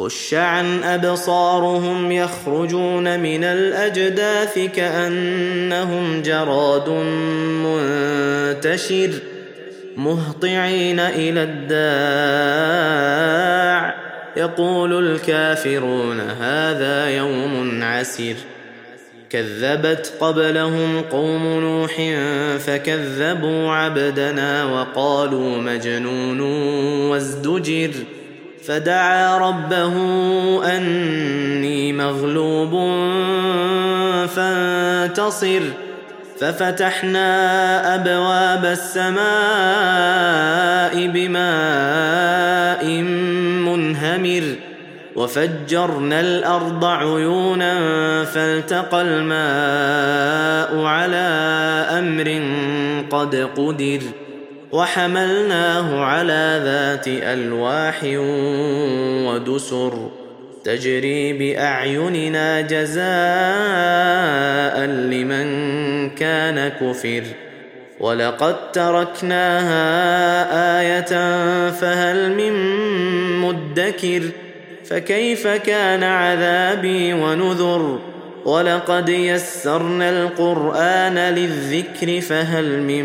خش عن ابصارهم يخرجون من الاجداث كانهم جراد منتشر مهطعين إلى الداع يقول الكافرون هذا يوم عسر كذبت قبلهم قوم نوح فكذبوا عبدنا وقالوا مجنون وازدجر فدعا ربه أني مغلوب فانتصر. ففتحنا أبواب السماء بماء منهمر. وفجرنا الأرض عيونا فالتقى الماء على أمر قد قدر. وحملناه على ذات ألواح ودسر تجري بأعيننا جزاء لمن كان كفر ولقد تركناها آية فهل من مدكر فكيف كان عذابي ونذر ولقد يسرنا القرآن للذكر فهل من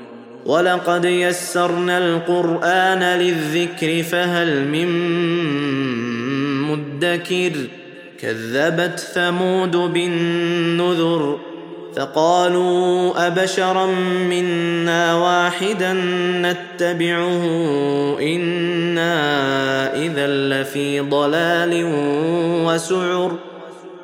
ولقد يسرنا القران للذكر فهل من مدكر كذبت ثمود بالنذر فقالوا ابشرا منا واحدا نتبعه أنا اذا لفي ضلال وسعر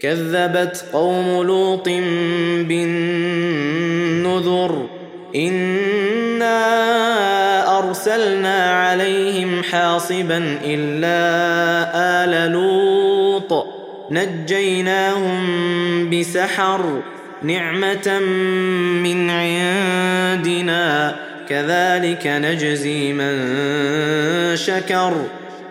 كذبت قوم لوط بالنذر إنا أرسلنا عليهم حاصبا إلا آل لوط نجيناهم بسحر نعمة من عندنا كذلك نجزي من شكر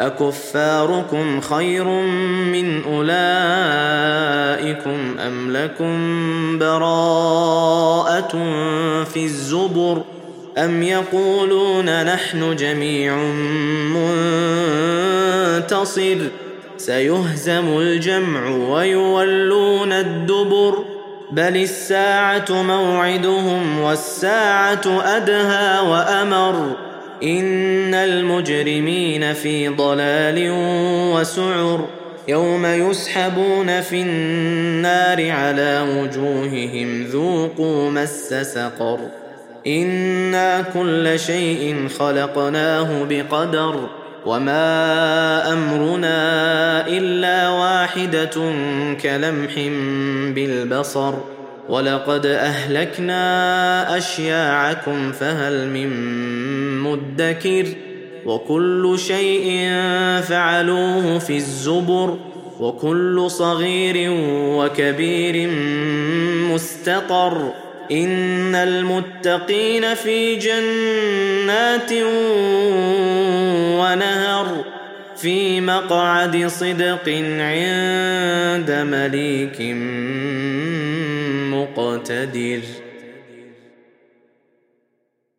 أكفاركم خير من أولئكم أم لكم براءة في الزبر أم يقولون نحن جميع منتصر سيهزم الجمع ويولون الدبر بل الساعة موعدهم والساعة أدهى وأمر إن المجرمين في ضلال وسعر يوم يسحبون في النار على وجوههم ذوقوا مس سقر إنا كل شيء خلقناه بقدر وما أمرنا إلا واحدة كلمح بالبصر ولقد أهلكنا أشياعكم فهل من مدكر وكل شيء فعلوه في الزبر وكل صغير وكبير مستقر إن المتقين في جنات ونهر في مقعد صدق عند مليك مقتدر